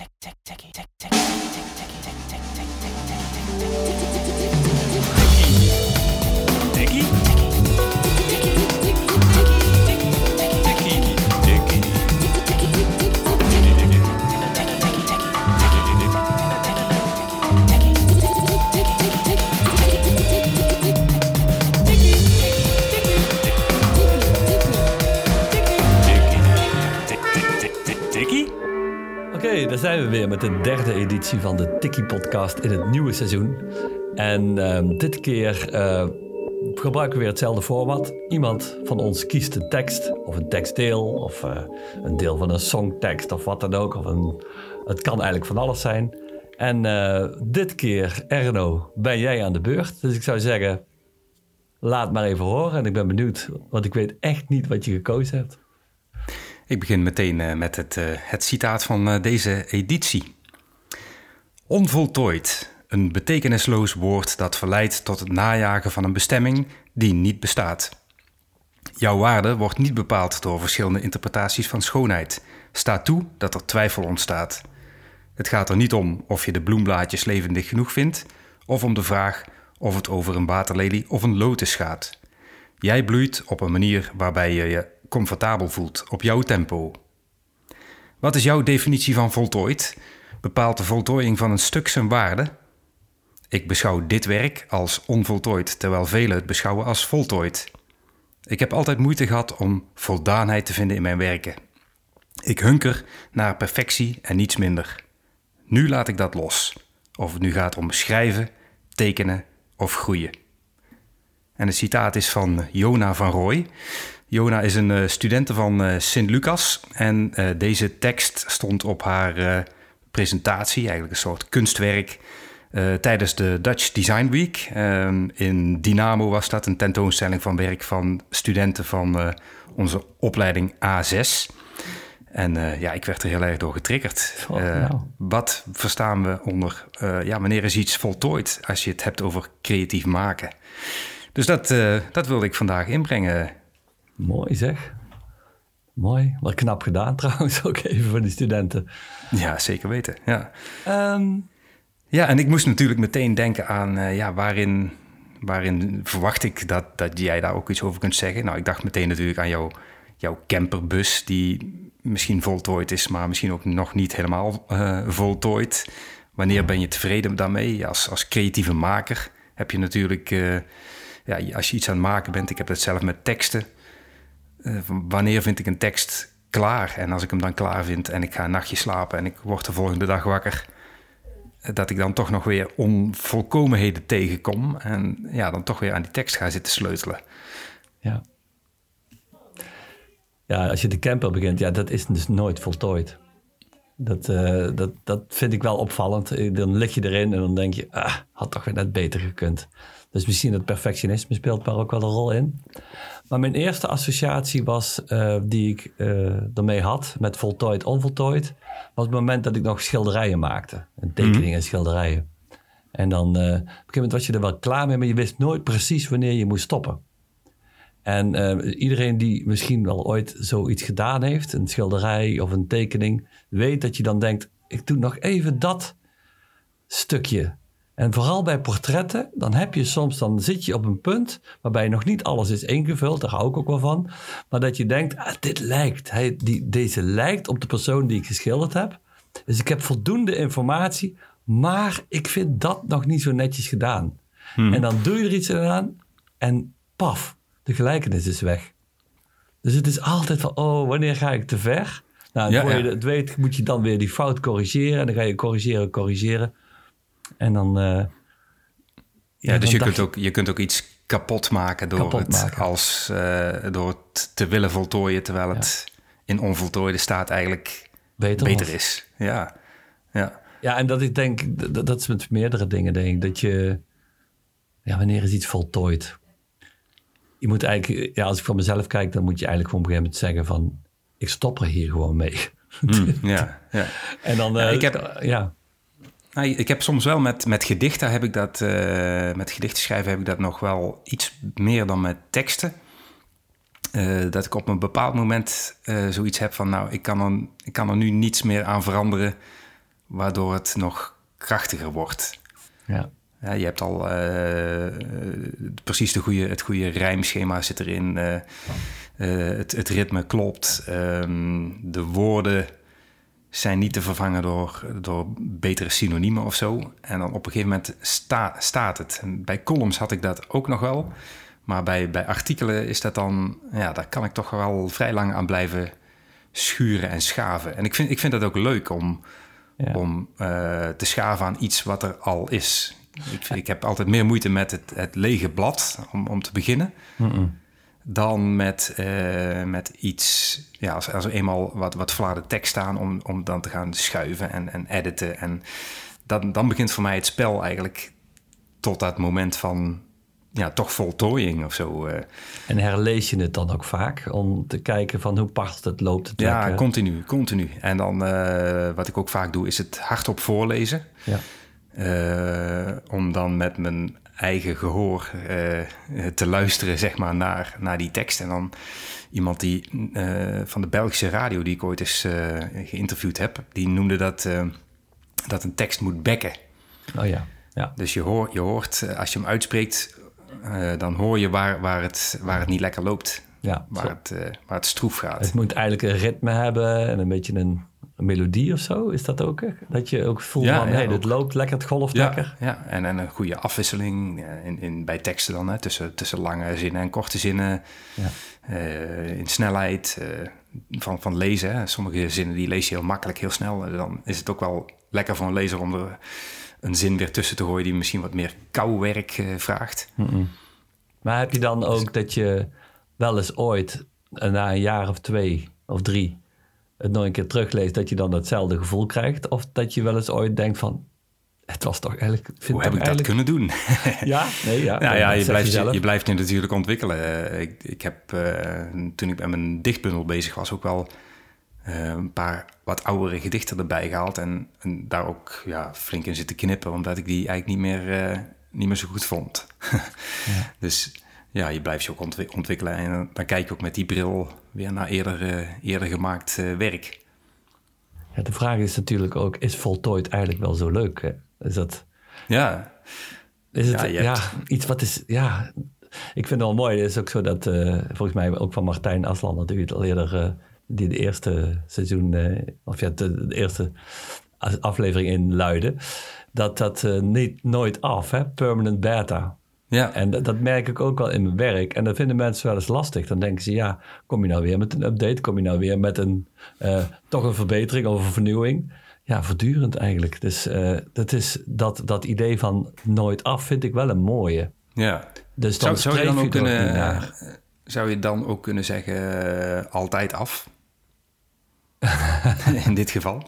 Oké, met de derde editie van de Tikkie Podcast in het nieuwe seizoen. En ehm, dit keer eh, gebruiken we weer hetzelfde format. Iemand van ons kiest een tekst, of een tekstdeel, of eh, een deel van een songtekst, of wat dan ook. Of een, het kan eigenlijk van alles zijn. En eh, dit keer, Erno, ben jij aan de beurt. Dus ik zou zeggen, laat maar even horen. En ik ben benieuwd, want ik weet echt niet wat je gekozen hebt. Ik begin meteen eh, met het, eh, het citaat van eh, deze editie. Onvoltooid, een betekenisloos woord dat verleidt tot het najagen van een bestemming die niet bestaat. Jouw waarde wordt niet bepaald door verschillende interpretaties van schoonheid. Sta toe dat er twijfel ontstaat. Het gaat er niet om of je de bloemblaadjes levendig genoeg vindt, of om de vraag of het over een waterlelie of een lotus gaat. Jij bloeit op een manier waarbij je je comfortabel voelt op jouw tempo. Wat is jouw definitie van voltooid? Bepaalt de voltooiing van een stuk zijn waarde? Ik beschouw dit werk als onvoltooid, terwijl velen het beschouwen als voltooid. Ik heb altijd moeite gehad om voldaanheid te vinden in mijn werken. Ik hunker naar perfectie en niets minder. Nu laat ik dat los. Of het nu gaat om schrijven, tekenen of groeien. En het citaat is van Jona van Rooij. Jona is een uh, studente van uh, Sint-Lucas. En uh, deze tekst stond op haar presentatie, eigenlijk een soort kunstwerk, tijdens de Dutch Design Week. Ehm, in Dynamo was dat een tentoonstelling van werk van studenten van onze opleiding A6. En ja, ik werd er heel erg door getriggerd. Oh, nou. Wat verstaan we onder, ja, wanneer is iets voltooid als je het hebt over creatief maken? Dus dat, dat wilde ik vandaag inbrengen. Mooi zeg. Mooi. Wat knap gedaan trouwens ook even voor die studenten. Ja, zeker weten. Ja, Ehm, ja en ik moest natuurlijk meteen denken aan eh, ja, waarin, waarin verwacht ik dat, dat jij daar ook iets over kunt zeggen. Nou, ik dacht meteen natuurlijk aan jouw, jouw camperbus, die misschien voltooid is, maar misschien ook nog niet helemaal eh, voltooid. Wanneer ben je tevreden daarmee? Als, als creatieve maker heb je natuurlijk, eh, ja, als je iets aan het maken bent, ik heb dat zelf met teksten. Uh, wanneer vind ik een tekst klaar? En als ik hem dan klaar vind en ik ga een nachtje slapen en ik word de volgende dag wakker, dat ik dan toch nog weer onvolkomenheden tegenkom en ja, dan toch weer aan die tekst ga zitten sleutelen. ja. Ja, als je de camper begint, ja, dat is dus nooit voltooid. Dat, eh, dat, dat vind ik wel opvallend. Eh, Dan lig je erin en dan denk je, ah, had toch weer net beter gekund. Dus misschien het perfectionisme speelt daar ook wel een rol in. Maar mijn eerste associatie was, eh, die ik eh, ermee had met voltooid, onvoltooid, was het moment dat ik nog schilderijen maakte. En tekeningen en schilderijen. En dan, eh, op een gegeven moment was je er wel klaar mee, maar je wist nooit precies wanneer je moest stoppen. En iedereen die misschien wel ooit zoiets gedaan heeft, een schilderij of een tekening, weet dat je dan denkt, ik doe nog even dat stukje. En vooral bij portretten, dan heb je soms, dan zit je op een punt waarbij nog niet alles is ingevuld, daar hou ik ook wel van. Maar dat je denkt, ah, dit lijkt, hij, die, deze lijkt op de persoon die ik geschilderd heb. Dus ik heb voldoende informatie, maar ik vind dat nog niet zo netjes gedaan. En dan doe je er iets aan en paf, de gelijkenis is weg. Dus het is altijd van, oh, wanneer ga ik te ver? Nou, Ja, voor je het weet, moet je dan weer die fout corrigeren. En dan ga je corrigeren, corrigeren. En dan... eh, Ja, dus je kunt, ook, je kunt ook iets kapot maken door, Kapot het, maken. Als, eh, door het te willen voltooien, terwijl het in onvoltooide staat eigenlijk Beter, beter is. Ja, ja. Ja, en dat ik denk, d- d- dat is met meerdere dingen, denk ik. Dat je, ja, wanneer is iets voltooid? Je moet eigenlijk, ja, als ik voor mezelf kijk, dan moet je eigenlijk gewoon op een gegeven moment zeggen van, ik stop er hier gewoon mee. Hm, ja, ja. En dan, Ja, eh, ik heb- ja, Nou, ik heb soms wel met, met gedichten heb ik dat, eh, met gedichten schrijven heb ik dat nog wel iets meer dan met teksten. Eh, dat ik op een bepaald moment eh, zoiets heb van, nou, ik kan, er, ik kan er nu niets meer aan veranderen waardoor het nog krachtiger wordt. Ja. Ja, je hebt al precies de goede, het goede rijmschema zit erin. het, het ritme klopt. Ehm, de woorden zijn niet te vervangen door, door betere synoniemen of zo. En dan op een gegeven moment sta, staat het. En bij columns had ik dat ook nog wel. Maar bij, bij artikelen is dat dan... Ja, daar kan ik toch wel vrij lang aan blijven schuren en schaven. En ik vind, ik vind dat ook leuk om, Ja. om eh, te schaven aan iets wat er al is. Ik, ik heb altijd meer moeite met het, het lege blad, om, om te beginnen... dan met, eh, met iets, ja, als, als er eenmaal wat, wat vlaarde tekst staan... om, om dan te gaan schuiven en, en editen. En dan, dan begint voor mij het spel eigenlijk tot dat moment van... ja, toch voltooiing of zo. eh. En herlees je het dan ook vaak om te kijken van hoe past het, loopt het ja, lekker? continu, continu. En dan, eh, wat ik ook vaak doe, is het hardop voorlezen... Ja. Om dan met mijn eigen gehoor eh, te luisteren zeg maar, naar, naar die tekst. En dan iemand die eh, van de Belgische radio, die ik ooit eens eh, geïnterviewd heb, die noemde dat, dat een tekst moet bekken. Oh ja, ja. Dus je, hoort, je hoort, als je hem uitspreekt, dan hoor je waar, waar, het, waar het niet lekker loopt. ja. Waar Zo. het, waar het stroef gaat. Het moet eigenlijk een ritme hebben en een beetje een, een melodie of zo. Is dat ook? Dat je ook voelt Ja, van, ja, hey, loopt lekker, het golft Ja, lekker. ja. En, en een goede afwisseling eh, in, in, bij teksten dan, hè, tussen, tussen lange zinnen en korte zinnen. Ja. Eh, in snelheid eh, van, van lezen. Hè. Sommige zinnen die lees je heel makkelijk, heel snel. Dan is het ook wel lekker voor een lezer om er een zin weer tussen te gooien die misschien wat meer kouwerk vraagt. Maar heb je dan ook dat je wel eens ooit, na een jaar of twee of drie, het nog een keer terugleest, dat je dan hetzelfde gevoel krijgt? Of dat je wel eens ooit denkt van, het was toch eigenlijk... Vind Hoe heb ik dat kunnen doen? Ja, nee, ja. Nou ja, je blijft je, je blijft je natuurlijk ontwikkelen. Eh, Ik, ik heb eh, toen ik met mijn dichtbundel bezig was ook wel eh, een paar wat oudere gedichten erbij gehaald. En, en daar ook ja, flink in zitten knippen, omdat ik die eigenlijk niet meer, niet meer zo goed vond. Dus ja, je blijft je ook ontwi- ontwikkelen. En dan, dan kijk je ook met die bril weer naar eerder, eh, eerder gemaakt eh, werk. Ja, de vraag is natuurlijk ook, is voltooid eigenlijk wel zo leuk? Hè? Is dat... Ja, Is het Ja, ja, je hebt- iets wat is. Ja, ik vind het wel mooi. Het is ook zo dat, eh, volgens mij ook van Martijn Aslan, het al eerder, eh, die de eerste seizoen, eh, of ja, de, de eerste aflevering in luidde, dat dat eh, niet nooit af, hè? permanent beta. Ja. En dat, dat merk ik ook wel in mijn werk. En dat vinden mensen wel eens lastig. Dan denken ze, ja, kom je nou weer met een update? Kom je nou weer met een, eh, toch een verbetering of een vernieuwing? Ja, voortdurend eigenlijk. Dus eh, dat, is, dat, dat idee van nooit af vind ik wel een mooie. ja. Dus dan Zou, zou, je dan ook kunnen, naar. zou je dan ook kunnen zeggen eh, altijd af? In dit geval.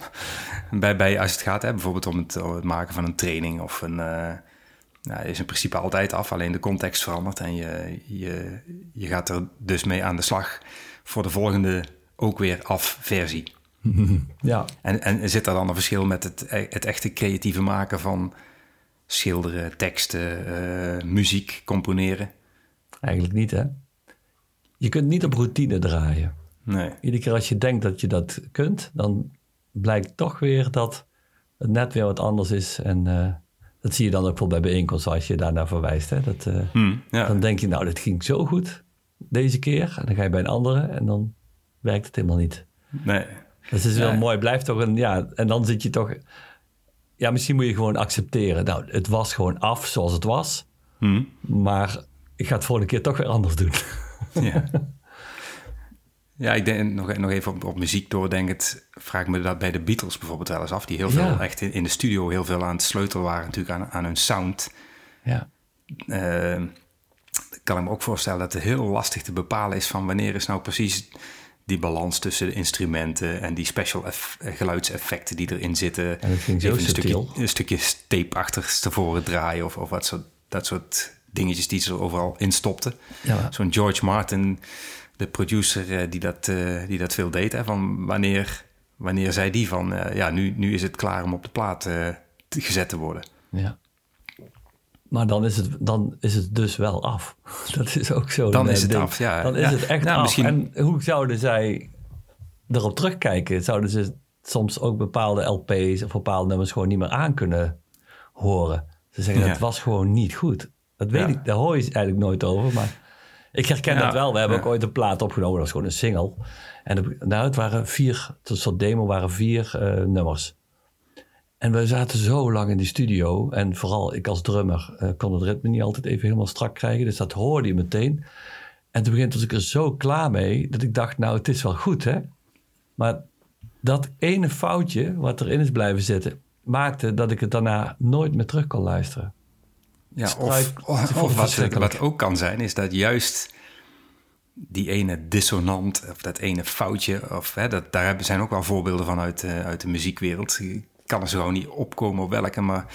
Bij, bij, als het gaat hè, bijvoorbeeld om het, om het maken van een training of een... nou, is in principe altijd af, alleen de context verandert. En je, je, je gaat er dus mee aan de slag voor de volgende ook weer af versie. Ja, En, en zit er dan een verschil met het, het echte creatieve maken van schilderen, teksten, eh, muziek, componeren? eigenlijk niet hè. Je kunt niet op routine draaien. Nee. Iedere keer als je denkt dat je dat kunt, dan blijkt toch weer dat het net weer wat anders is. En eh, dat zie je dan ook bijvoorbeeld bij bijeenkomsten als je daarnaar verwijst. Hè? Dat, eh, Hm, ja. Dan denk je, nou, dit ging zo goed deze keer. En dan ga je bij een andere en dan werkt het helemaal niet. nee. Dus het is wel mooi, blijft toch een, ja, en dan zit je toch, ja, misschien moet je gewoon accepteren. Nou, het was gewoon af zoals het was, Hm, maar ik ga het volgende keer toch weer anders doen. ja. Ja, ik denk nog, nog even op, op muziek doordenkend, vraag ik me dat bij de Beatles bijvoorbeeld wel eens af, die heel veel Ja. echt in, in de studio heel veel aan het sleutelen waren natuurlijk aan, aan hun sound. Ja, Eh, kan ik me ook voorstellen dat het heel lastig te bepalen is van wanneer is nou precies die balans tussen de instrumenten en die special eh, geluidseffecten die erin zitten. En dat ging zo Even een stukje, een stukje tape achterstevoren draaien of, of wat soort, dat soort dingetjes die ze er overal in stopten. Ja. Zo'n George Martin, de producer eh, die, dat, eh, die dat veel deed. Hè, van wanneer, wanneer zei die van, eh, ja, nu, nu is het klaar om op de plaat gezet te worden. ja. Maar dan is, het, dan is het dus wel af. Dat is ook zo. Dan is het ding. af, ja. Dan is Ja. het echt Nou, af. misschien- En hoe zouden zij erop terugkijken? Zouden ze soms ook bepaalde LP's of bepaalde nummers gewoon niet meer aan kunnen horen. Ze zeggen Ja. dat was gewoon niet goed. Dat weet Ja. ik, daar hoor je eigenlijk nooit over. Maar ik herken Ja, dat wel. We hebben ja. ook ooit een plaat opgenomen. Dat was gewoon een single. En de- nou, het waren vier, een soort demo waren vier eh, nummers. En we zaten zo lang in die studio. En vooral ik als drummer eh, kon het ritme niet altijd even helemaal strak krijgen. Dus dat hoorde je meteen. En toen begint was ik er zo klaar mee dat ik dacht, nou, het is wel goed, hè? Maar dat ene foutje wat erin is blijven zitten, maakte dat ik het daarna nooit meer terug kon luisteren. Ja, of, wat, wat ook kan zijn, is dat juist die ene dissonant of dat ene foutje, of, hè, dat, daar hebben- zijn ook wel voorbeelden van uit, eh, uit de muziekwereld. Ik kan er zo gewoon niet opkomen op welke, maar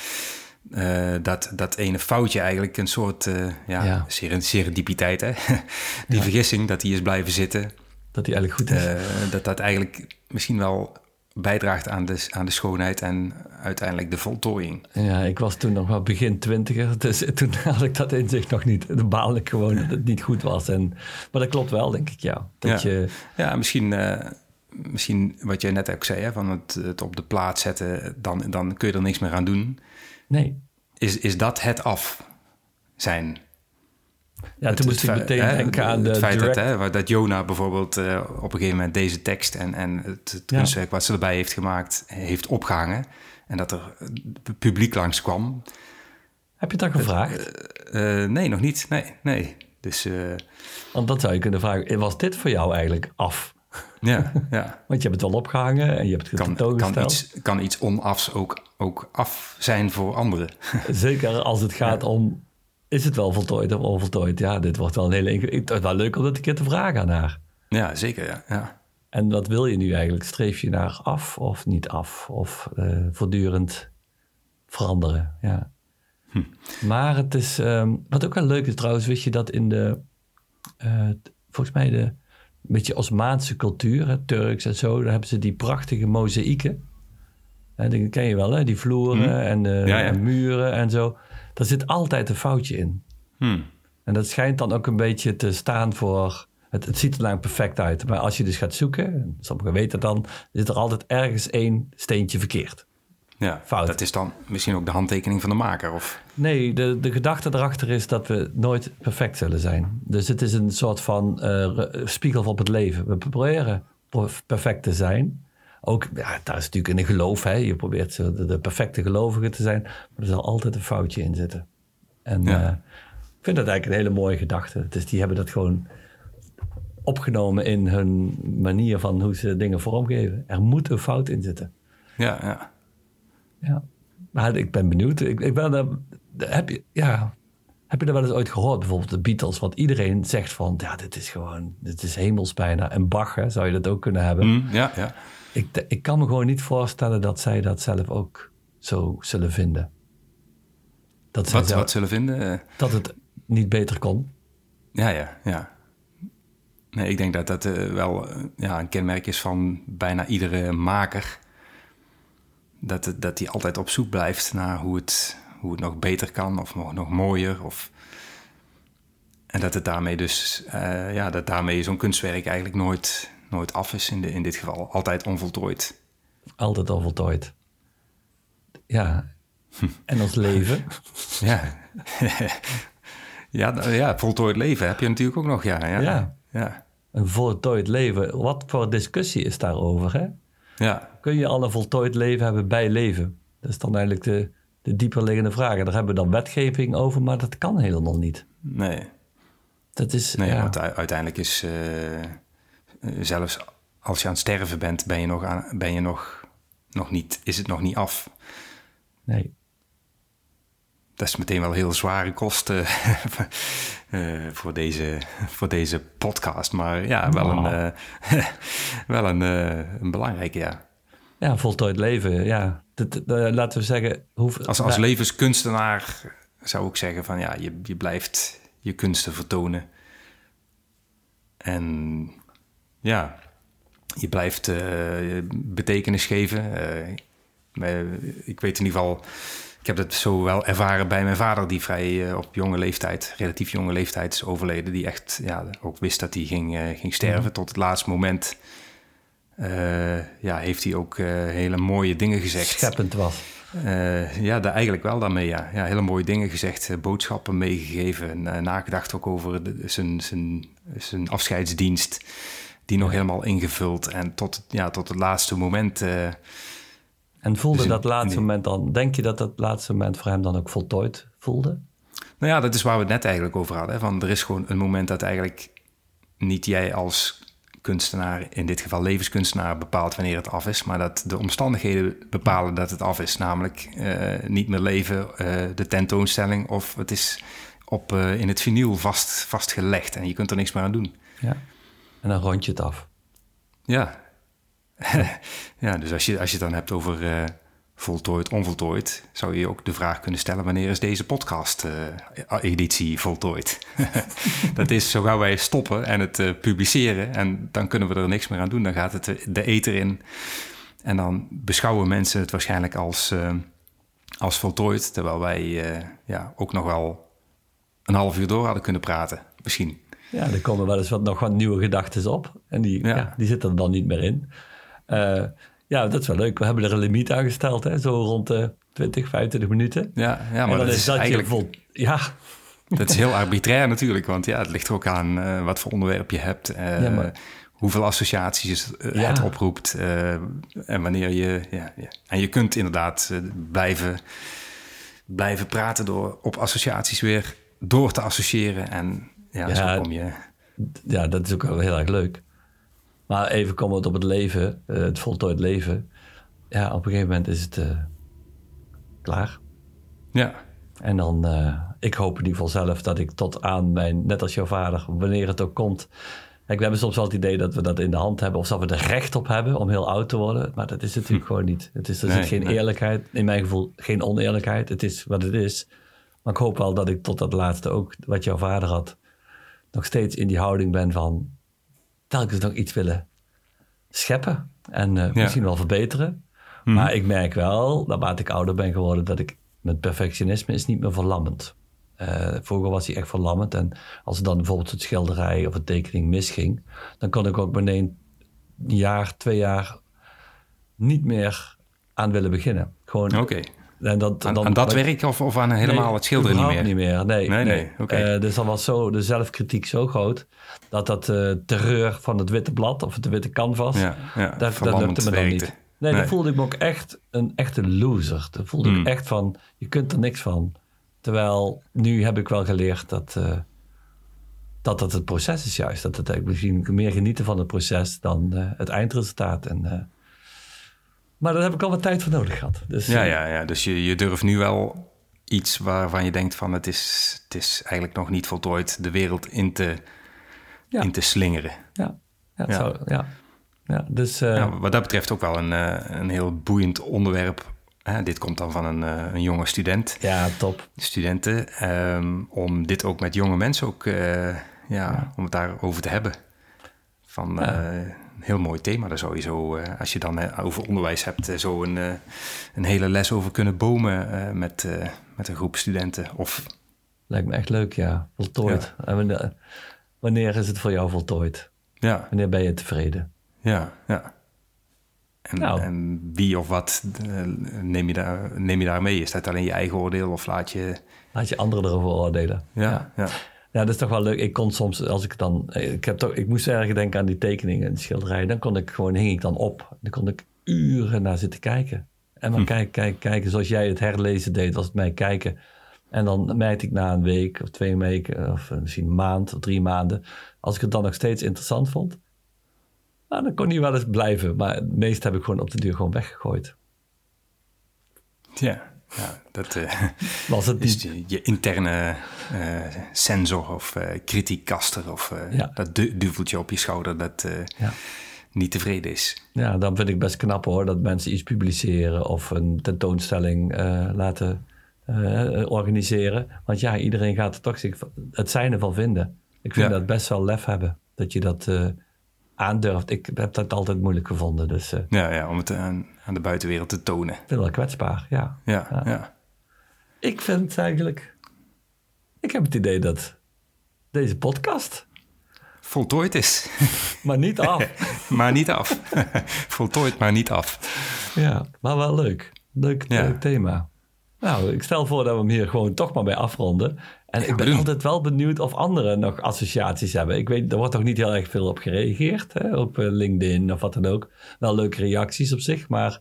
eh, dat, dat ene foutje eigenlijk een soort eh ja, Ja. ser- serendipiteit, hè? die vergissing dat die is blijven zitten, Dat die eigenlijk goed is. dat dat eigenlijk misschien wel bijdraagt aan de, aan de schoonheid en uiteindelijk de voltooiing. Ja, ik was toen nog wel begin twintiger, dus toen had ik dat inzicht nog niet. Dan baalde ik gewoon dat het niet goed was. En, maar dat klopt wel, denk ik, ja. Dat Ja. je, Ja, misschien, eh, misschien wat jij net ook zei, hè, van het, het op de plaat zetten, dan, dan kun je er niks meer aan doen. nee. Is, is dat het af zijn? Ja, Het- toen moest ik meteen hè, denken aan de Het feit direct... dat, hè, waar- dat Jona bijvoorbeeld eh, op een gegeven moment deze tekst en, en het, het Ja. kunstwerk wat ze erbij heeft gemaakt, heeft opgehangen. En dat er eh, publiek langskwam. Heb je dat gevraagd? Eh, nee, nog niet. Nee, nee. Dus Want dat zou je kunnen vragen. Was dit voor jou eigenlijk af? ja, ja. Want je hebt het al opgehangen en je hebt het Kan, kan, iets, kan iets onafs ook, ook af zijn voor anderen. Zeker als het gaat om... Is het wel voltooid of onvoltooid? Ja, dit wordt wel een hele... inge- Het wel leuk om dat een keer te vragen aan haar. Ja, zeker. Ja. Ja. En wat wil je nu eigenlijk? Streef je naar af of niet af? Of eh, voortdurend veranderen? Ja. Hm. Maar het is... ehm, wat ook wel leuk is trouwens, wist je dat in de... eh, volgens mij de... Een beetje Osmaanse cultuur, hè, Turks en zo... daar hebben ze die prachtige mozaïeken. Die ken je wel, hè? Die vloeren Hm. en, Ja, ja. en muren en zo. Daar zit altijd een foutje in. Hm. En dat schijnt dan ook een beetje te staan voor. Het, het ziet er lang perfect uit. Maar als je dus gaat zoeken, en sommigen weten dan, zit er altijd ergens één steentje verkeerd. ja. Fout. Dat is dan misschien ook de handtekening van de maker. Of, Nee, de, de gedachte erachter is dat we nooit perfect zullen zijn. Dus het is een soort van re- spiegel op het leven. We proberen per- perfect te zijn. Ook, ja, daar is natuurlijk in een geloof. Hè? Je probeert zo de, de perfecte gelovige te zijn. Maar er zal altijd een foutje in zitten. En Ja. eh, ik vind dat eigenlijk een hele mooie gedachte. Dus die hebben dat gewoon opgenomen in hun manier van hoe ze dingen vormgeven. Er moet een fout in zitten. ja, ja. Ja. Maar ik ben benieuwd. Ik, ik ben, er- heb, je, ja, heb je dat wel eens ooit gehoord? Bijvoorbeeld de Beatles. Want iedereen zegt van, ja, dit is gewoon, dit is hemels bijna. En Bach, hè, zou je dat ook kunnen hebben. Hm, ja, ja. Ik, ik kan me gewoon niet voorstellen dat zij dat zelf ook zo zullen vinden. Dat, zij Wat, zelf- wat zullen vinden? Eh, dat het niet beter kon. ja, ja, ja. Nee, ik denk dat dat eh, wel eh, ja, een kenmerk is van bijna iedere maker. Dat, het- dat die altijd op zoek blijft naar hoe het, hoe het nog beter kan of nog, nog mooier. Of... En dat het daarmee dus, eh, ja, dat daarmee zo'n kunstwerk eigenlijk nooit, nooit af is in, de, in dit geval. Altijd onvoltooid. Altijd al voltooid. Ja. En ons leven. Ja. ja, nou ja, voltooid leven heb je natuurlijk ook nog, ja. Ja. Ja. ja. Een voltooid leven. Wat voor discussie is daarover, hè? ja. Kun je al een voltooid leven hebben bij leven? Dat is dan eigenlijk de, de dieperliggende vraag. En daar hebben we dan wetgeving over, maar dat kan helemaal niet. Nee, Dat is, nee ja, want uiteindelijk is eh, eh, zelfs als je aan het sterven bent, ben je nog, aan, ben je nog, nog niet, is het nog niet af. nee. Dat is meteen wel heel zware kosten eh, voor, deze, voor deze podcast. Maar ja, wel een, eh, wel een, een belangrijke, ja. Ja, voltooid leven, ja. Dat, dat- laten we zeggen... Hoe, Als, als levenskunstenaar zou ik zeggen van ja, je, je blijft je kunsten vertonen. En ja, je blijft eh, betekenis geven. Eh, ik weet in ieder geval, ik heb dat zo wel ervaren bij mijn vader, die vrij eh, op jonge leeftijd, relatief jonge leeftijd is overleden. Die echt ja, ook wist dat hij ging, eh, ging sterven tot het laatste moment. Eh, ja, heeft hij ook eh, hele mooie dingen gezegd. Scheppend was. Eh, ja, daar eigenlijk wel daarmee, ja. ja. Hele mooie dingen gezegd, boodschappen meegegeven. En nagedacht ook over de- zijn, zijn, zijn afscheidsdienst. Die nog helemaal ingevuld. En tot, ja, tot het laatste moment... En voelde Dus dat laatste moment dan... Denk je dat dat laatste moment voor hem dan ook voltooid voelde? Nou ja, dat is waar we het net eigenlijk over hadden. hè. Van, er is gewoon een moment dat eigenlijk niet jij als kunstenaar, in dit geval levenskunstenaar, bepaalt wanneer het af is. Maar dat de omstandigheden bepalen dat het af is. Namelijk eh, niet meer leven, eh, de tentoonstelling of het is op, eh, in het vinyl vast, vastgelegd en je kunt er niks meer aan doen. Ja. En dan rond je het af. Ja, ja dus als je, als je het dan hebt over voltooid, onvoltooid, zou je ook de vraag kunnen stellen: wanneer is deze podcast-editie voltooid? dat is zo gauw wij stoppen en het eh, publiceren, en dan kunnen we er niks meer aan doen. Dan gaat het eh, de ether in. En dan beschouwen mensen het waarschijnlijk als, eh, als voltooid, terwijl wij eh, ja, ook nog wel een half uur door hadden kunnen praten, misschien. Ja, er komen wel eens wat, nog wat nieuwe gedachten op. En die, Ja. ja. die zitten er dan niet meer in. Ja, dat is wel leuk. We hebben er een limiet aan gesteld. Hè? Zo rond de 20, 25 minuten. Ja, ja maar dat is dat eigenlijk... vol... Ja, Dat is heel arbitrair natuurlijk, want ja, het ligt er ook aan eh, wat voor onderwerp je hebt, Ja, maar- hoeveel associaties eh, Ja. het oproept en wanneer je. Ja, ja. En je kunt inderdaad blijven, blijven praten door op associaties weer door te associëren en ja, Ja, zo kom je. ja, dat is ook wel heel erg leuk. Maar even komen we op het leven, eh, het voltooid leven. Ja, op een gegeven moment is het eh, klaar. Ja, En dan, eh, ik hoop in ieder geval zelf dat ik tot aan mijn, net als jouw vader, wanneer het ook komt. Kijk, we hebben soms wel het idee dat we dat in de hand hebben of dat we er recht op hebben om heel oud te worden. Maar dat is natuurlijk gewoon niet. Het is, er Nee, zit geen nee. eerlijkheid, in mijn gevoel geen oneerlijkheid. Het is wat het is. Maar ik hoop wel dat ik tot dat laatste ook, wat jouw vader had, nog steeds in die houding ben van telkens nog iets willen scheppen. En eh, misschien wel verbeteren. Mhm. Maar ik merk wel, naarmate ik ouder ben geworden, dat ik met perfectionisme is niet meer verlammend. Eh, vroeger was hij echt verlammend. En als er dan bijvoorbeeld het schilderij of een tekening misging, dan kon ik ook meteen een jaar, twee jaar niet meer aan willen beginnen. Gewoon, oké. En dat, Aan, dan, aan dat werk of, of aan helemaal Nee, het schilderen niet meer? niet meer. Nee, Nee, nee. nee, oké. Eh, dus dan was zo, de zelfkritiek zo groot dat dat eh, terreur van het witte blad of het witte canvas, Ja, ja, dat, dat lukte me dan werkte. niet. Nee, dan voelde ik me ook echt een echte loser. Dan voelde Hmm. ik echt van, je kunt er niks van. Terwijl nu heb ik wel geleerd dat eh, dat, dat het proces is juist. Dat het misschien meer genieten van het proces dan het eindresultaat. En, maar daar heb ik al wat tijd voor nodig gehad. Dus, Ja, eh, ja, ja. dus je, je durft nu wel iets waarvan je denkt van het is, het is eigenlijk nog niet voltooid de wereld in te, Ja. in te slingeren. ja, ja, Ja. Zou, ja. ja dus eh, Ja, wat dat betreft ook wel een, eh, een heel boeiend onderwerp. Hè, dit komt dan van een, een jonge student, ja, top. studenten. ehm, om dit ook met jonge mensen ook, ja, om het daarover te hebben. Van. Heel mooi thema daar sowieso. eh, als je dan eh, over onderwijs hebt, eh, zo een, een hele les over kunnen bomen met, met een groep studenten. Of Lijkt me echt leuk, ja. Voltooid. En wanneer, is het voor jou voltooid? ja, Wanneer ben je tevreden? ja, ja. En, Nou. en wie of wat neem, je daar, neem je daar mee? Is dat alleen je eigen oordeel of laat je... Laat je anderen erover oordelen. Ja, ja. Ja, dat is toch wel leuk. Ik kon soms, als ik dan... Ik, heb toch, ik moest erg denken aan die tekeningen en schilderijen. Dan kon ik gewoon, hing ik dan op. Dan kon ik uren naar zitten kijken. En maar kijken, kijken, kijken. Zoals jij het herlezen deed, was het mij kijken. En dan merkte ik na een week of twee weken... of misschien een maand of drie maanden... als ik het dan nog steeds interessant vond... Nou, dan kon hij wel eens blijven. Maar het meeste heb ik gewoon op de duur gewoon weggegooid. Ja, ja dat eh, Was het is je, je interne eh, sensor of eh kritiekaster of Ja. dat du duveltje op je schouder dat Ja. niet tevreden is. Ja, dan vind ik best knap hoor, dat mensen iets publiceren of een tentoonstelling laten organiseren. Want ja, iedereen gaat er toch zich het zijne van vinden. Ik vind Ja. dat best wel lef hebben, dat je dat aandurft. Ik heb dat altijd moeilijk gevonden, dus eh, ik Ja, ja om het aan, aan de buitenwereld te tonen. het wel kwetsbaar, ja. Ja, Ja. ja. Ik vind eigenlijk... Ik heb het idee dat deze podcast voltooid is. Maar niet af. maar niet af. voltooid, maar niet af. Ja, maar wel leuk. Leuk, Ja. leuk thema. Nou, ik stel voor dat we hem hier gewoon toch maar bij afronden. En ik ben doen. altijd wel benieuwd of anderen nog associaties hebben. Ik weet, er wordt toch niet heel erg veel op gereageerd, hè? op eh, LinkedIn of wat dan ook. Wel leuke reacties op zich, maar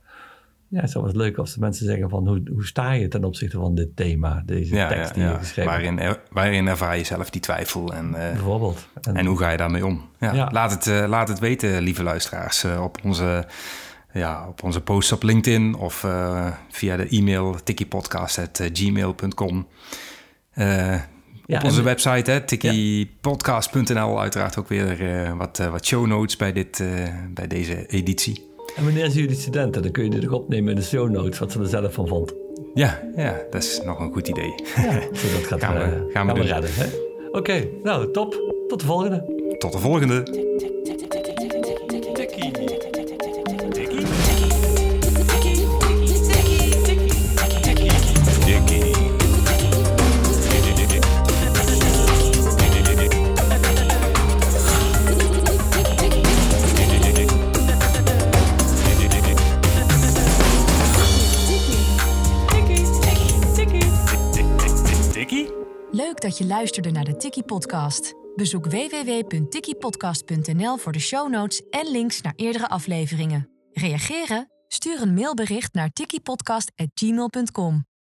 ja, het zou wel leuk als de mensen zeggen van hoe, hoe sta je ten opzichte van dit thema, deze Ja, tekst ja, die je geschreven Waarin, er- waarin ervaar je zelf die twijfel en, eh, bijvoorbeeld. En, en hoe ga je daarmee om? Laat, het, eh, laat het weten, lieve luisteraars, op onze... Ja, op onze posts op LinkedIn of via de e-mail tikkiepodcast.gmail.com. Eh Ja, op onze en- website, hè, tikkiepodcast.nl, uiteraard ook weer eh, wat, eh, wat show notes bij, dit, bij deze editie. en wanneer zien jullie studenten? Dan kun je dit ook opnemen in de show notes, wat ze er zelf van vond. Ja, ja, dat is nog een goed idee. Ja, dat gaat Gaan we- gaan we gaan we redden. Oké, nou top. Tot de volgende. Tot de volgende. Je luisterde naar de Tiki Podcast. Bezoek www.tikkiepodcast.nl voor de show notes en links naar eerdere afleveringen. Reageren? Stuur een mailbericht naar tikkiepodcast@gmail.com.